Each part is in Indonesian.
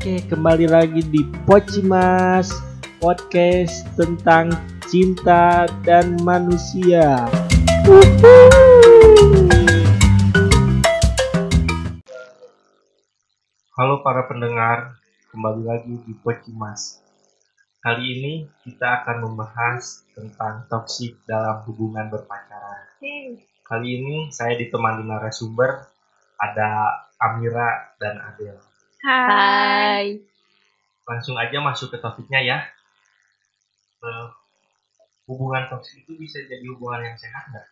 Oke, kembali lagi di Pocimas Podcast tentang cinta dan manusia. Halo para pendengar, kembali lagi di Pocimas. Kali ini kita akan membahas tentang toksik dalam hubungan berpacaran. Kali ini saya ditemani narasumber ada Amira dan Adel. Hai. Langsung aja masuk ke topiknya ya. Eh, hubungan toksik itu bisa jadi hubungan yang sehat nggak?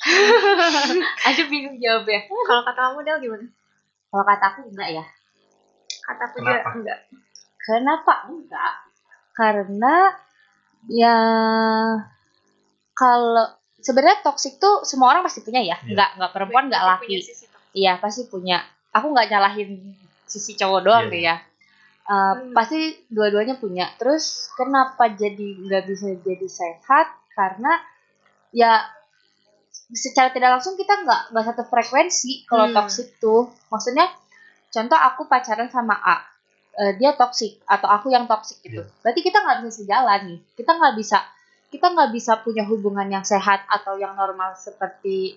Aduh bingung jawab ya. Kalau kata kamu Del gimana? Kalau kata aku enggak ya. Kata aku Kenapa? juga enggak. Kenapa enggak? Karena ya kalau sebenarnya toksik tuh semua orang pasti punya ya. Iya. Enggak, enggak perempuan, enggak laki. Iya, pasti punya. Aku nggak nyalahin sisi cowok doang Iya. deh ya. Uh, Hmm. Pasti dua-duanya punya. Terus kenapa jadi nggak bisa jadi sehat? Karena ya secara tidak langsung kita nggak nggak satu frekuensi kalau Hmm. toksik tuh. Maksudnya contoh aku pacaran sama A, Eh, dia toksik atau aku yang toksik gitu. Iya. Berarti kita nggak bisa sejalan nih. Kita nggak bisa kita nggak bisa punya hubungan yang sehat atau yang normal seperti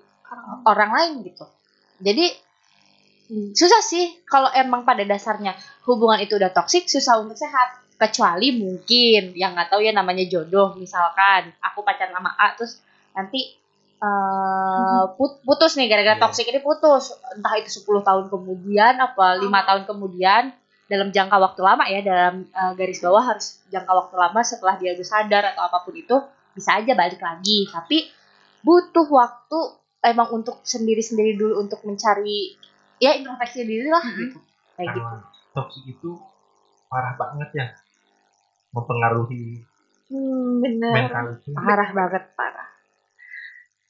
orang lain gitu. Jadi hmm, susah sih kalau emang pada dasarnya hubungan itu udah toksik susah untuk sehat. Kecuali mungkin yang nggak tahu ya namanya jodoh misalkan. Aku pacaran sama A terus nanti eh, put- putus nih gara-gara Iya. toksik ini putus. Entah itu 10 tahun kemudian apa lima tahun kemudian dalam jangka waktu lama ya dalam eh, garis bawah harus jangka waktu lama setelah dia udah sadar atau apa pun itu bisa aja balik lagi. Tapi butuh waktu emang untuk sendiri-sendiri dulu untuk mencari ya introspeksi diri lah Mhm. gitu kayak gitu Karena toksik itu parah banget ya, mempengaruhi Hmm, bener. mentality. parah banget Parah.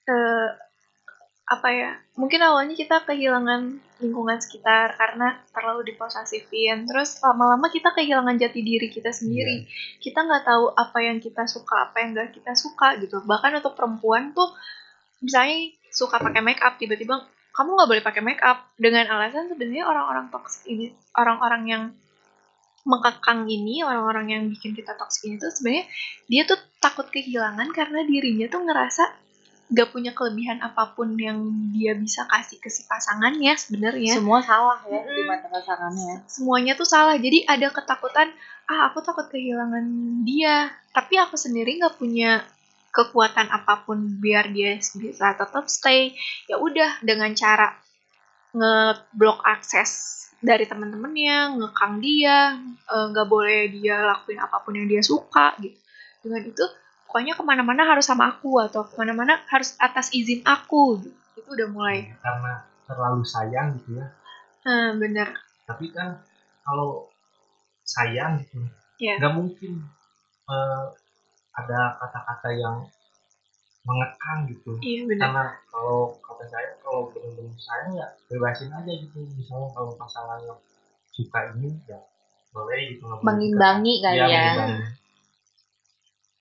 Eh, apa ya? Mungkin awalnya kita kehilangan lingkungan sekitar karena terlalu diposesifin. Terus lama-lama kita kehilangan jati diri kita sendiri. Kita nggak tahu apa yang kita suka, apa yang nggak kita suka gitu. Bahkan untuk perempuan tuh, misalnya suka pakai make up, tiba-tiba kamu nggak boleh pakai make up. Dengan alasan sebenarnya orang-orang toksik ini, orang-orang yang mengekang ini, orang-orang yang bikin kita toksik ini tuh sebenarnya dia tuh takut kehilangan karena dirinya tuh ngerasa gak punya kelebihan apa pun yang dia bisa kasih ke si pasangannya sebenarnya. Semua salah ya di Mm-mm. mata pasangannya. Semuanya tuh salah. Jadi ada ketakutan ah aku takut kehilangan dia. Tapi aku sendiri nggak punya kekuatan apa pun biar dia bisa tetap stay ya udah dengan cara ngeblok akses dari teman-temannya ngekang dia eh, nggak boleh dia lakuin apa pun yang dia suka gitu dengan itu pokoknya ke mana-mana harus sama aku atau ke mana-mana harus atas izin aku gitu. itu udah mulai Karena terlalu sayang gitu ya. nah, bener Tapi kan kalau sayang gitu, Iya. nggak mungkin eh, ada kata-kata yang mengekang gitu. iya bener karena kalau kata saya kalau benar-benar sayang ya bebasin aja gitu misalnya kalau pasangannya suka ini ya boleh gitu Mengimbangi kali Iya, ya. mengimbangi.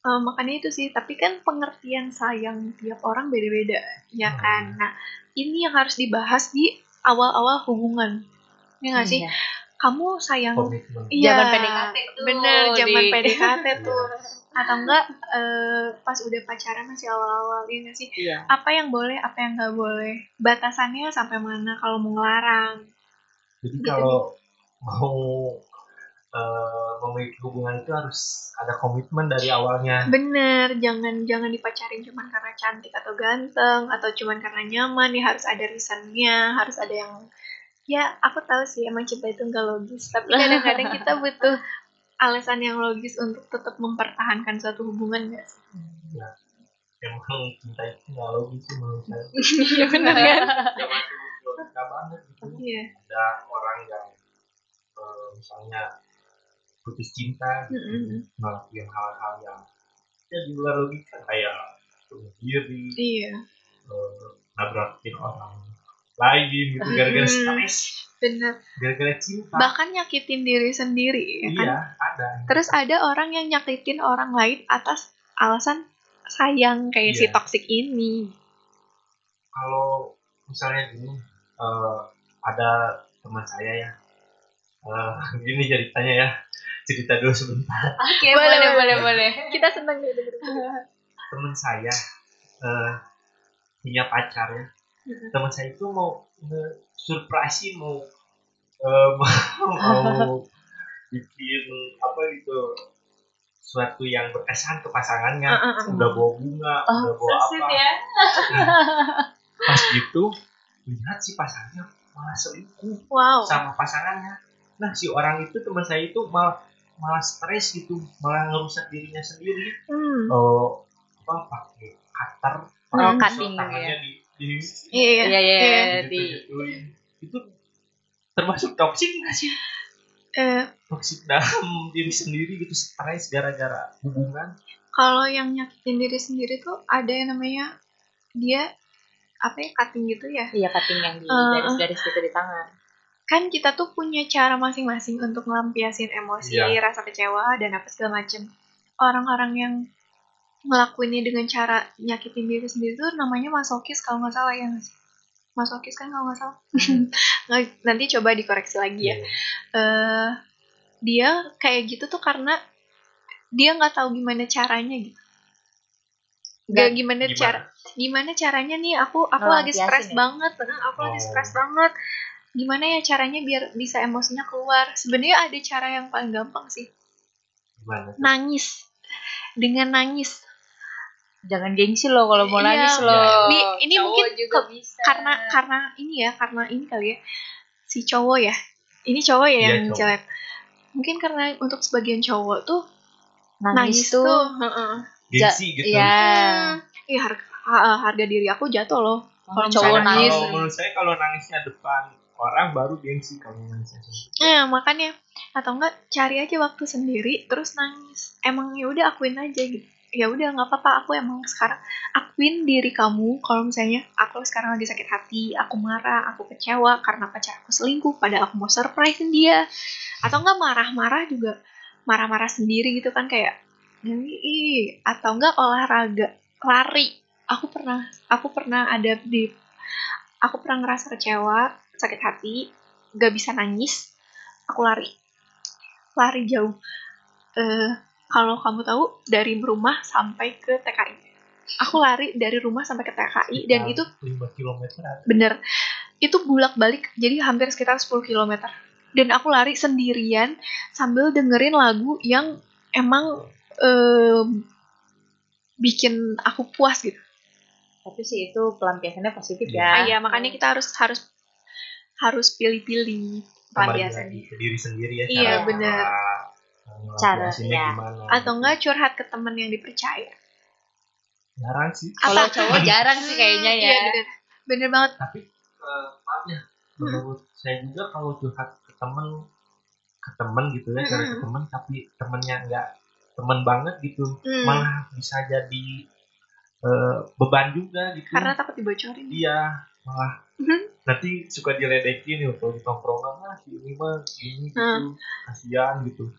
Eh, makanya itu sih tapi kan pengertian sayang tiap orang beda-beda ya Hmm. kan nah ini yang harus dibahas di awal-awal hubungan ya nggak sih Iya. kamu sayang komitmen Iya, Zaman PDKT tuh bener zaman di- PDKT tuh atau enggak eh, pas udah pacaran masih awal-awal ya nggak sih Iya. apa yang boleh apa yang nggak boleh batasannya sampai mana kalau mau ngelarang jadi Gitu. kalau mau eh, memiliki hubungan itu harus ada komitmen dari awalnya bener jangan jangan dipacarin cuman karena cantik atau ganteng atau cuman karena nyaman ya harus ada reasonnya harus ada yang ya aku tahu sih emang cinta itu nggak logis tapi kadang-kadang kita butuh alasan yang logis untuk tetap mempertahankan suatu hubungan gak sih? Ya emang cinta itu nggak logis sih menurut saya. Iya bener kan? Ya masih logika banget gitu. Iya. Ada orang yang eh, misalnya putus cinta gitu, Mm-mm. ngelakuin hal-hal yang ya di luar logika kayak bunuh diri iya. eh, nabrakin orang lain gitu gara-gara Hmm. stres bener gara-gara cinta bahkan nyakitin diri sendiri ya kan iya ada terus ada orang yang nyakitin orang lain atas alasan sayang kayak si Iya. toxic ini kalau misalnya gini eh, ada teman saya ya Eh, gini ceritanya ya cerita dulu sebentar Oke, Boleh, boleh, boleh. boleh, boleh. Kita senang nih denger. teman saya eh, punya pacar ya teman saya itu mau surprise mau eh, mau bikin apa gitu suatu yang berkesan ke pasangannya Ah, ah, ah. udah bawa bunga Oh, udah bawa so apa ya. pas gitu lihat si pasangannya malah selingkuh Wow. sama pasangannya nah si orang itu teman saya itu malah malah stres gitu malah ngerusak dirinya sendiri Hmm. oh apa pakai cutter terus cutting, tangannya di, di Iya, iya. Iya, iya, Iya. di gitu-gituin. itu termasuk toksik nggak sih Eh, toksik dalam diri sendiri gitu stres gara-gara hubungan kalau yang nyakitin diri sendiri tuh ada yang namanya dia apa ya cutting gitu ya Iya, cutting yang di Eh, garis-garis gitu di tangan. kan kita tuh punya cara masing-masing untuk melampiasin emosi, Iya. rasa kecewa dan apa segala macem. Orang-orang yang ngelakuinnya dengan cara nyakitin diri sendiri tuh namanya masokis kalau nggak salah ya nggak sih? Masokis kan kalau nggak salah. Nggak- Nanti coba dikoreksi lagi ya. eh dia kayak gitu tuh karena dia nggak tahu gimana caranya gitu. Gak Nggak- gimana, Gimana? cara gimana caranya nih aku aku lagi Ngelampiasin stres ya? banget, nah, aku lagi Oh. stres banget. Gimana ya caranya biar bisa emosinya keluar? Sebenarnya ada cara yang paling gampang sih, gimana nangis. Dengan nangis. Jangan gengsi loh kalau mau Iya. nangis loh. Ini- ini Cowok mungkin juga ke- bisa. Karena karena ini ya, karena ini kali ya. Si cowok ya. Ini cowok ya Iya, yang cowok. jelek. Mungkin karena untuk sebagian cowok tuh nangis, nangis, tuh, tuh, heeh. gengsi gitu Iya. Hmm, Iya harga, ha- harga diri aku jatuh loh. Kalau cowok nangis. kalau menurut saya kalau nangisnya depan orang baru gengsi kalau nangisnya sendiri Nah, makanya atau enggak cari aja waktu sendiri terus nangis. Emang ya udah akuin aja gitu. Ya udah nggak apa-apa. Aku emang sekarang akuin diri kamu. Kalau misalnya aku sekarang lagi sakit hati, aku marah, aku kecewa karena pacar aku selingkuh pada aku mau surprisein dia. Atau enggak marah-marah juga marah-marah sendiri gitu kan kayak "Ih, atau enggak olahraga, lari. Aku pernah aku pernah ada di aku pernah ngerasa kecewa, sakit hati, gak bisa nangis, aku lari. Lari jauh. Eh kalau kamu tahu dari rumah sampai ke TKI aku lari dari rumah sampai ke TKI dan itu 5 km bener. Itu bulak balik jadi hampir sekitar 10 km dan aku lari sendirian sambil dengerin lagu yang emang em, bikin aku puas gitu. Tapi sih itu pelampiasannya positif Iya. ya. Ah, iya makanya kita harus harus harus pilih-pilih kembali pelampiasan. lagi ke diri sendiri ya Iya, cara Cara, iya. gimana atau enggak curhat ke teman yang dipercaya jarang sih Kalau Apa? cowok jarang sih kayaknya ya. Iya, bener. bener banget tapi eh, maaf ya menurut saya juga kalau curhat ke temen ke temen gitu ya curhat ke Mm-mm. temen tapi temennya nggak temen banget gitu Hmm, malah bisa jadi eh, beban juga gitu karena takut dibocorin iya malah. Nanti suka diledekin ya kalau di tongkrongan mah si ini mah ini gitu Hmm. kasihan gitu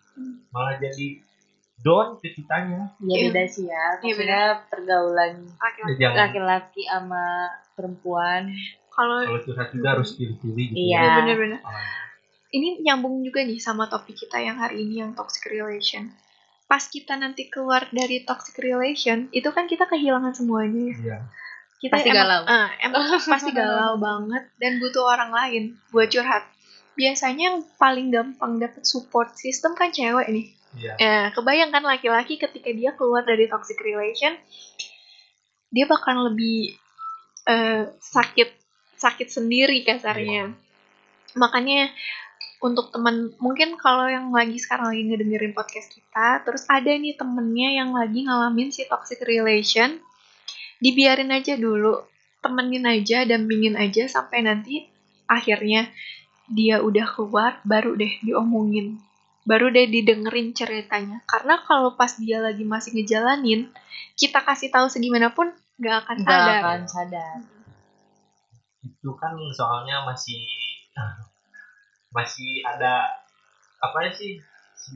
malah jadi down ke kitanya Iya Iya. beda sih ya. Iya, Maksudnya pergaulan Laki-laki. sama perempuan. kalau kalau curhat juga harus pilih-pilih gitu Iya. Iya, bener-bener Ah, ini nyambung juga nih sama topik kita yang hari ini yang toxic relation pas kita nanti keluar dari toxic relation itu kan kita kehilangan semuanya ya iya kita Pasti emang, galau. eh, emang pasti galau banget dan butuh orang lain buat curhat biasanya yang paling gampang dapet support system kan cewek nih iya Ya, kebayangkan laki-laki ketika dia keluar dari toxic relation, dia bakal lebih eh, sakit sakit sendiri kasarnya. Makanya untuk teman mungkin kalau yang lagi sekarang lagi ngedengerin podcast kita, terus ada nih temennya yang lagi ngalamin si toxic relation, dibiarin aja dulu, temenin aja, dampingin aja sampai nanti akhirnya dia udah keluar, baru deh diomongin baru deh didengerin ceritanya. Karena kalau pas dia lagi masih ngejalanin kita kasih tahu segimanapun nggak akan Nggak sadar. akan sadar. itu kan soalnya masih masih ada apa ya sih si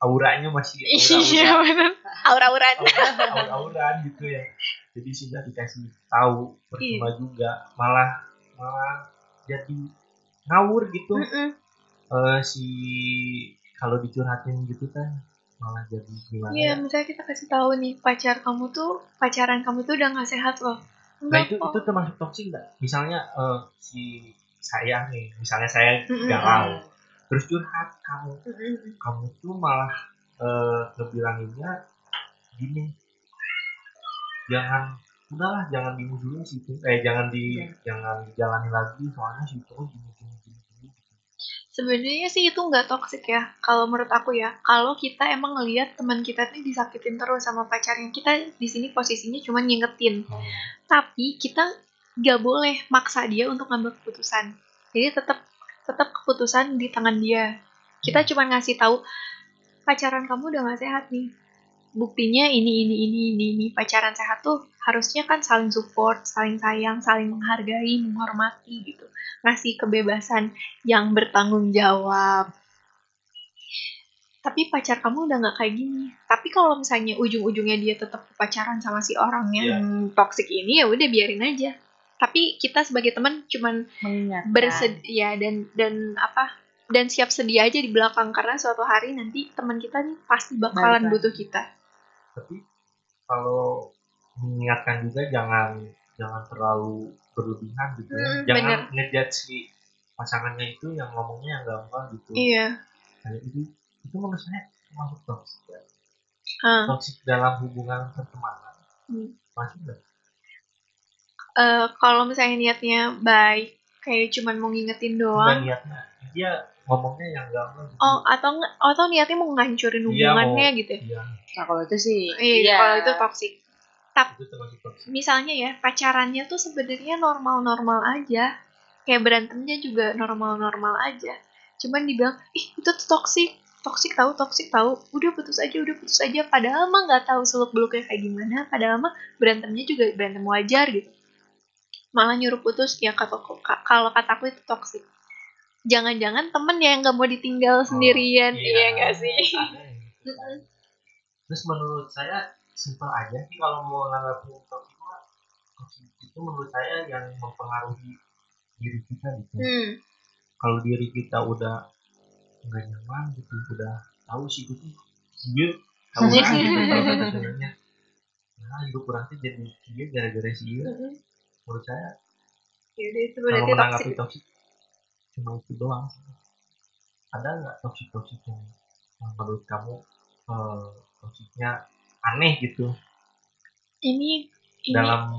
auranya masih iya benar aura-auran aura auran gitu ya jadi sudah dikasih tahu percuma juga malah malah jadi ngawur gitu Mm-mm. eh, si kalau dicurhatin gitu kan malah jadi gimana Iya, ya? misalnya kita kasih tahu nih pacar kamu tuh pacaran kamu tuh udah nggak sehat loh. Nah Enggak itu kok. itu termasuk toksik nggak? Misalnya eh, si saya nih, misalnya saya Mm-mm. galau, terus curhat kamu, Mm-mm. kamu tuh malah eh, ngebilanginnya gini, jangan udahlah jangan dimusuhin sih itu, eh jangan di Iya. jangan dijalani lagi soalnya si cowok gini gini gini gini. Sebenarnya sih itu nggak toksik ya, kalau menurut aku ya. Kalau kita emang ngelihat teman kita nih disakitin terus sama pacarnya, kita di sini posisinya cuma ngingetin. Oh, Tapi kita nggak boleh maksa dia untuk ngambil keputusan. Jadi tetap tetap keputusan di tangan dia. Kita cuma ngasih tahu pacaran kamu udah nggak sehat nih. Buktinya ini ini ini ini ini pacaran sehat tuh harusnya kan saling support, saling sayang, saling menghargai, menghormati gitu. Ngasih kebebasan yang bertanggung jawab. Tapi pacar kamu udah nggak kayak gini. Tapi kalau misalnya ujung-ujungnya dia tetap pacaran sama si orang yang toksik ini ya udah biarin aja. Tapi kita sebagai teman cuman mengingatkan bersedia dan dan apa dan siap sedia aja di belakang karena suatu hari nanti teman kita nih pasti bakalan butuh kita. Tapi kalau mengingatkan juga jangan jangan terlalu berlebihan gitu ya. Hmm, jangan ngejudge si pasangannya itu yang ngomongnya yang gampang gitu. Iya. Kayak itu itu menurut saya termasuk toksik ya. Ah, toksik dalam hubungan pertemanan Hmm. masih nggak eh, kalau misalnya niatnya baik, kayak cuman mau ngingetin doang. niatnya dia ngomongnya yang gampang gitu. Oh, atau nggak- atau niatnya mau ngancurin Iya, hubungannya mau- gitu. ya? iya nah kalau itu sih Iya, kalau itu toksik. itu termasuk toksik Misalnya ya, pacarannya tuh sebenarnya normal-normal aja. Kayak berantemnya juga normal-normal aja. Cuman dibilang, ih itu tuh toksik. Toksik tahu, toksik tahu. Udah putus aja, udah putus aja. Padahal mah nggak tahu seluk beluknya kayak gimana. Padahal mah berantemnya juga berantem wajar gitu. Malah nyuruh putus, ya kata kalau kataku itu toksik. Jangan-jangan temen ya yang nggak mau ditinggal sendirian, iya. iya nggak sih? Gitu kan. terus menurut saya simpel aja sih kalau mau nanggapin toksik itu menurut saya yang mempengaruhi diri kita gitu. Hmm, kalau diri kita udah nggak nyaman gitu udah tahu sih itu tuh dia tahu lah gitu kalau kata sebenarnya nah hidup orang tuh jadi dia gara-gara si dia menurut saya Yaudah itu kalau berarti menanggapi toksik cuma itu doang ada nggak toksik toksik yang yang menurut kamu toksiknya aneh gitu Ini ini dalam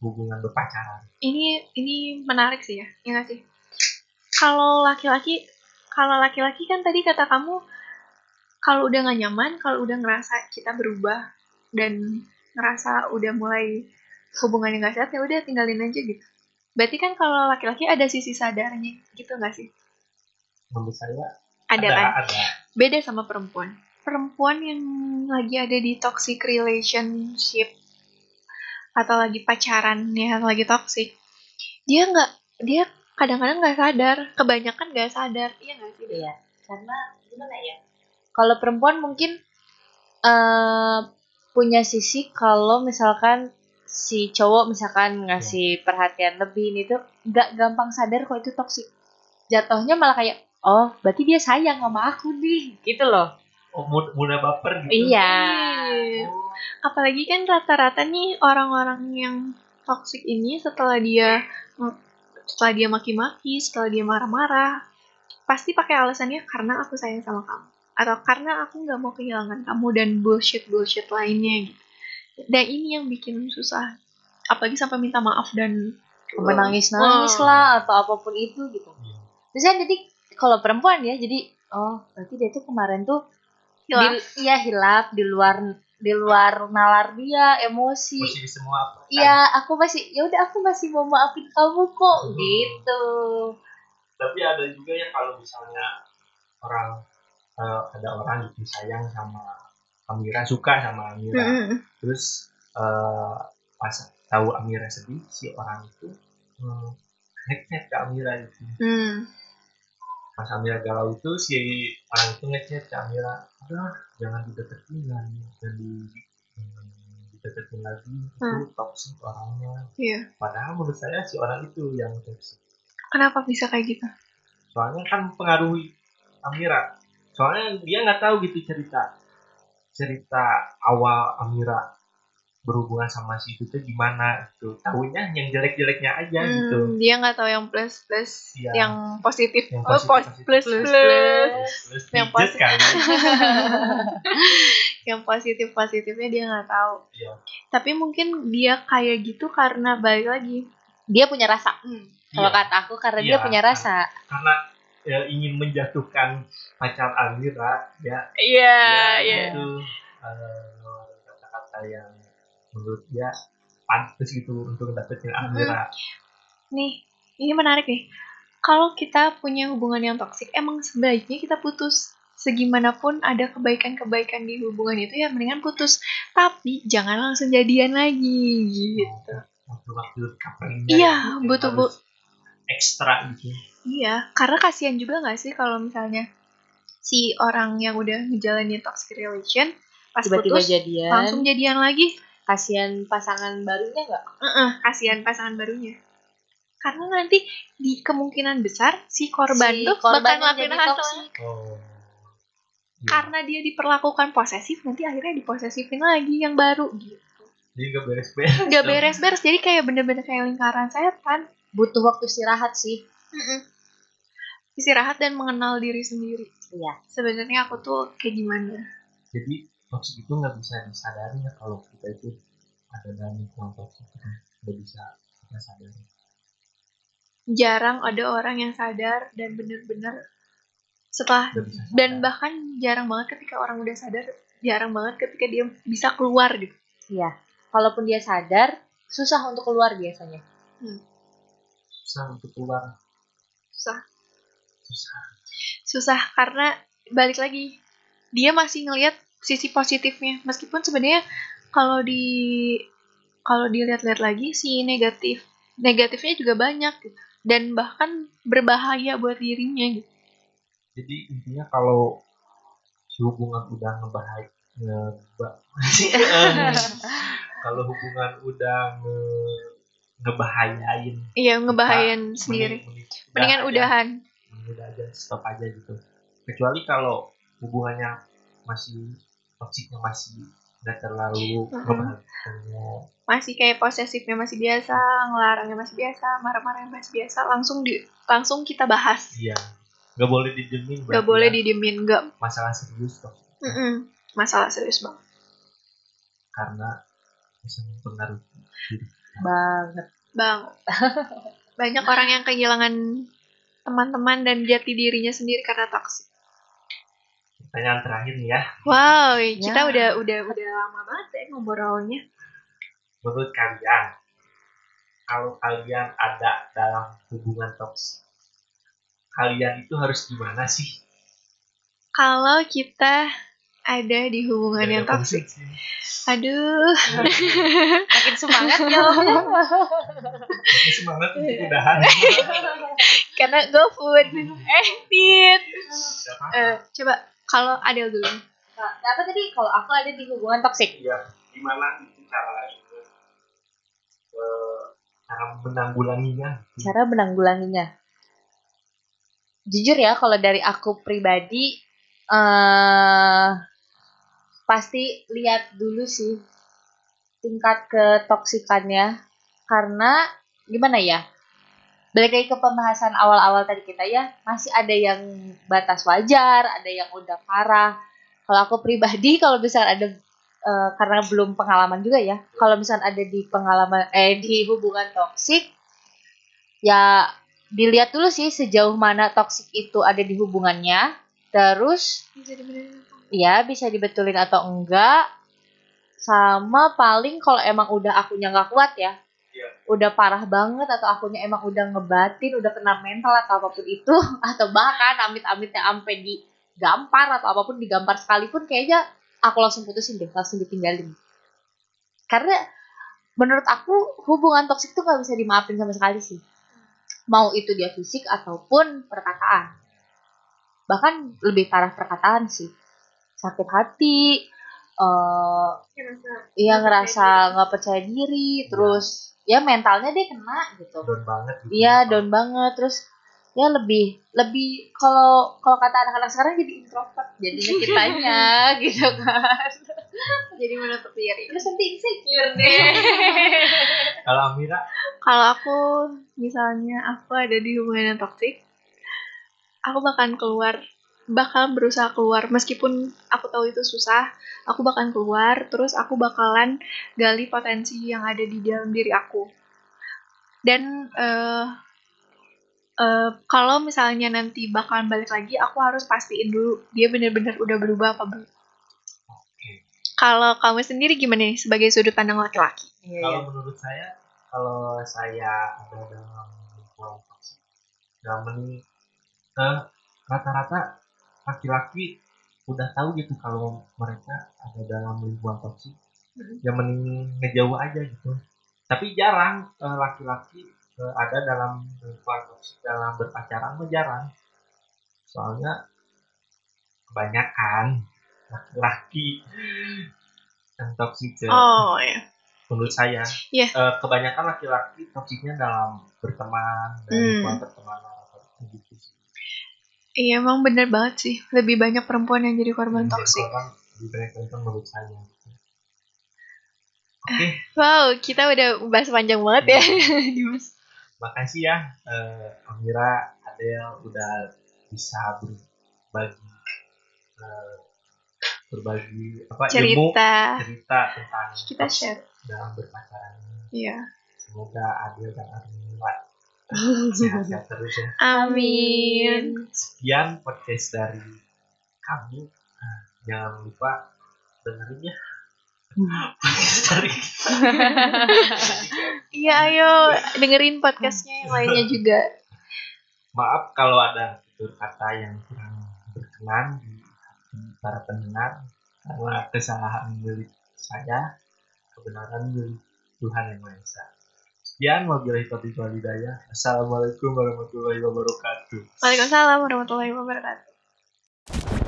hubungan berpacaran ini ini menarik sih ya, ya sih? Kalau laki-laki, kalau laki-laki kan tadi kata kamu, kalau udah nggak nyaman, kalau udah ngerasa kita berubah dan ngerasa udah mulai hubungannya nggak sehat, ya udah tinggalin aja gitu. Berarti kan kalau laki-laki ada sisi sadarnya, gitu nggak sih? menurut saya Ada, ada kan? ada Beda sama perempuan. Perempuan yang lagi ada di toxic relationship atau lagi pacaran yang lagi toxic, dia nggak dia kadang-kadang nggak sadar, kebanyakan nggak sadar, iya nggak sih? Iya, karena gimana ya? Kalau perempuan mungkin eh punya sisi kalau misalkan si cowok misalkan ngasih perhatian lebih ini tuh nggak gampang sadar kok itu toksik. Jatuhnya malah kayak oh berarti dia sayang sama aku nih gitu loh. oh, mudah, baper gitu Iya. Iya. Oh, Apalagi kan rata-rata nih orang-orang yang toxic ini setelah dia setelah dia maki-maki, setelah dia marah-marah, pasti pakai alasannya karena aku sayang sama kamu atau karena aku nggak mau kehilangan kamu dan bullshit bullshit lainnya gitu. Dan ini yang bikin susah. Apalagi sampai minta maaf dan Menangis nangis Wah. lah atau apa pun itu gitu. Iya. Terus kan jadi kalau perempuan ya jadi oh berarti dia tuh kemarin tuh Hilaf. Di, iya hilaf di luar di luar nalar dia emosi. masih semua apa kan? Iya, aku masih ya udah aku masih mau maafin kamu kok Hmm. gitu. tapi ada juga yang kalau misalnya orang eh, ada orang gitu sayang sama Amira suka sama Amira Mm-mm. terus eh, pas tahu Amira sedih si orang itu hmm, ngechat ke Amira itu Hmm. pas Amira galau itu si orang itu ngechat ke Amira udah jangan dideketin jangan jangan di dideketin lagi itu Hmm. toxic orangnya Iya. padahal menurut saya si orang itu yang toxic Kenapa bisa kayak gitu? soalnya kan pengaruhi Amira soalnya dia nggak tahu gitu cerita cerita awal Amira berhubungan sama si itu tuh gimana gitu tahunya yang jelek-jeleknya aja Hmm, gitu dia nggak tahu yang plus plus Iya. yang positif Yang oh positif, pos- positif. plus Plus, plus, plus. Terus Yang positif. yang positif positifnya dia nggak tahu Iya. tapi mungkin dia kayak gitu karena balik lagi dia punya rasa kalau Iya. kata aku karena dia Iya. punya rasa karena ya, ingin menjatuhkan pacar Amira ya. Iya ya, itu eh, kata-kata yang menurut dia pantas gitu untuk dapetin Amira. Nih ini menarik nih. Kalau kita punya hubungan yang toksik emang sebaiknya kita putus. Segimanapun ada kebaikan-kebaikan di hubungan itu ya mendingan putus. Tapi jangan langsung jadian lagi gitu. Waktu-waktu coupling Iya, butuh, Bu. ekstra gitu iya karena kasihan juga nggak sih kalau misalnya si orang yang udah ngejalanin toxic relation pas tiba-tiba putus jadian. langsung jadian lagi. Kasihan pasangan barunya nggak? Heeh, kasihan pasangan barunya. Karena nanti di kemungkinan besar si korban Si tuh korban bakal ngelakuin jadi hal oh. Iya. karena dia diperlakukan posesif nanti akhirnya diposesifin lagi yang baru gitu. Jadi gak beres-beres. Dong. beres-beres jadi kayak bener-bener kayak lingkaran setan. Butuh waktu istirahat sih istirahat dan mengenal diri sendiri. Iya. Sebenarnya aku tuh kayak gimana? Jadi toxic itu nggak bisa disadari ya kalau kita itu ada dalam lingkungan toxic itu nggak bisa kita sadari. Jarang ada orang yang sadar dan bener-bener setelah dan bahkan jarang banget ketika orang udah sadar jarang banget ketika dia bisa keluar gitu. Iya. Kalaupun dia sadar susah untuk keluar biasanya. Susah untuk keluar susah. Susah susah karena balik lagi dia masih ngelihat sisi positifnya. Meskipun sebenarnya kalau di kalau dilihat-lihat lagi si negatif negatifnya juga banyak gitu. dan bahkan berbahaya buat dirinya gitu. Jadi intinya kalau si hubungan udah ngebahai ngeba kalau hubungan udah nge, ngebahayain. Iya ngebahayain kita, sendiri. mending- mending mendingan udahan. Mending udah aja stop aja gitu. Kecuali kalau hubungannya masih toksiknya masih nggak terlalu ngebahayain masih kayak posesifnya masih biasa ngelarangnya masih biasa marah-marahnya masih biasa langsung di langsung kita bahas. Iya. Nggak boleh didiemin nggak boleh ya. nggak. Masalah serius toh. Mm-mm. masalah serius banget. Karena bisa mempengaruhi banget. Banget banyak orang yang kehilangan teman-teman dan jati dirinya sendiri karena toksik pertanyaan terakhir nih ya. Wow kita Ya. udah udah udah lama banget ya ngobrolnya. Menurut kalian kalau kalian ada dalam hubungan toksik kalian itu harus gimana sih? Kalau kita ada di hubungan yang Gak ada toksik. Aduh. Makin semangat jawabnya Makin semangat untuk udahan. Karena GoFood eh tit Gak apa-apa. Eh, coba kalau Adel dulu. Nah, apa tadi? Kalau aku ada di hubungan toksik Iya, gimana itu cara itu? Eh, cara menanggulanginya? Cara menanggulanginya. Jujur ya kalau dari aku pribadi eh pasti lihat dulu sih tingkat ketoksikannya. Karena gimana ya? Balik lagi ke pembahasan awal-awal tadi kita ya masih ada yang batas wajar ada yang udah parah. Kalau aku pribadi kalau misalnya ada eh, karena belum pengalaman juga ya kalau misalnya ada di pengalaman eh di hubungan toksik ya dilihat dulu sih sejauh mana toksik itu ada di hubungannya terus ya bisa dibetulin atau enggak sama paling kalau emang udah akunya nggak kuat ya. Iya. udah parah banget atau akunya emang udah ngebatin udah kena mental atau apa pun itu atau bahkan amit-amitnya sampai digampar atau apa pun digampar sekalipun kayaknya aku langsung putusin deh langsung ditinggalin. Karena menurut aku hubungan toksik tuh nggak bisa dimaafin sama sekali sih. Mau itu dia fisik ataupun perkataan. Bahkan lebih parah perkataan sih sakit hati eh iya ngerasa nggak percaya diri terus ya mentalnya dia kena gitu. Down banget gitu iya ya. down banget terus ya lebih lebih kalau kalau kata anak-anak sekarang jadi introvert jadinya kitanya gitu kan. Jadi menutup diri. Terus nanti insecure deh. Kalau Amira, kalau aku misalnya aku ada di hubungan yang toksik aku bakalan keluar bakal berusaha keluar. Meskipun aku tahu itu susah aku bakalan keluar terus aku bakalan gali potensi yang ada di dalam diri aku. Dan eh eh, kalau misalnya nanti bakalan balik lagi aku harus pastiin dulu dia benar-benar udah berubah apa belum. Kalau kamu sendiri gimana nih sebagai sudut pandang laki-laki? Iya, kalau menurut saya, kalau saya ada dalam toksik, ya mending eh, rata-rata laki-laki udah tahu gitu kalau mereka ada dalam lingkungan toksik, Hmm. ya mending ngejauh aja gitu. Tapi jarang eh, laki-laki eh, ada dalam lingkungan toksik dalam berpacaran mah jarang. Soalnya kebanyakan laki-laki yang toksik oh ya menurut saya Iya. Eh, kebanyakan laki-laki toksiknya dalam berteman dan Hmm. lingkungan pertemanan. Iya emang bener banget sih. Lebih banyak perempuan yang jadi korban toksik. korban lebih banyak korban menurut saya. Oke. Wow kita udah bahas panjang banget ya. Dimas makasih ya eh, Amira Adel udah bisa berbagi eh, berbagi apa ilmu Cerita. cerita tentang Kita share. dalam berpacaran. Ini. Iya. Semoga Adel dan Amira sehat-sehat terus ya. Amin. Sekian podcast dari kami Nah, jangan lupa dengerin ya. Podcast dari Iya ayo. Dengerin podcastnya yang lainnya juga. Maaf kalau ada tutur kata yang kurang berkenan di para pendengar. Karena kesalahan milik saya kebenaran milik Tuhan yang Maha Esa sekian wabillahi taufiq wal hidayah. Assalamualaikum warahmatullahi wabarakatuh. Waalaikumsalam warahmatullahi wabarakatuh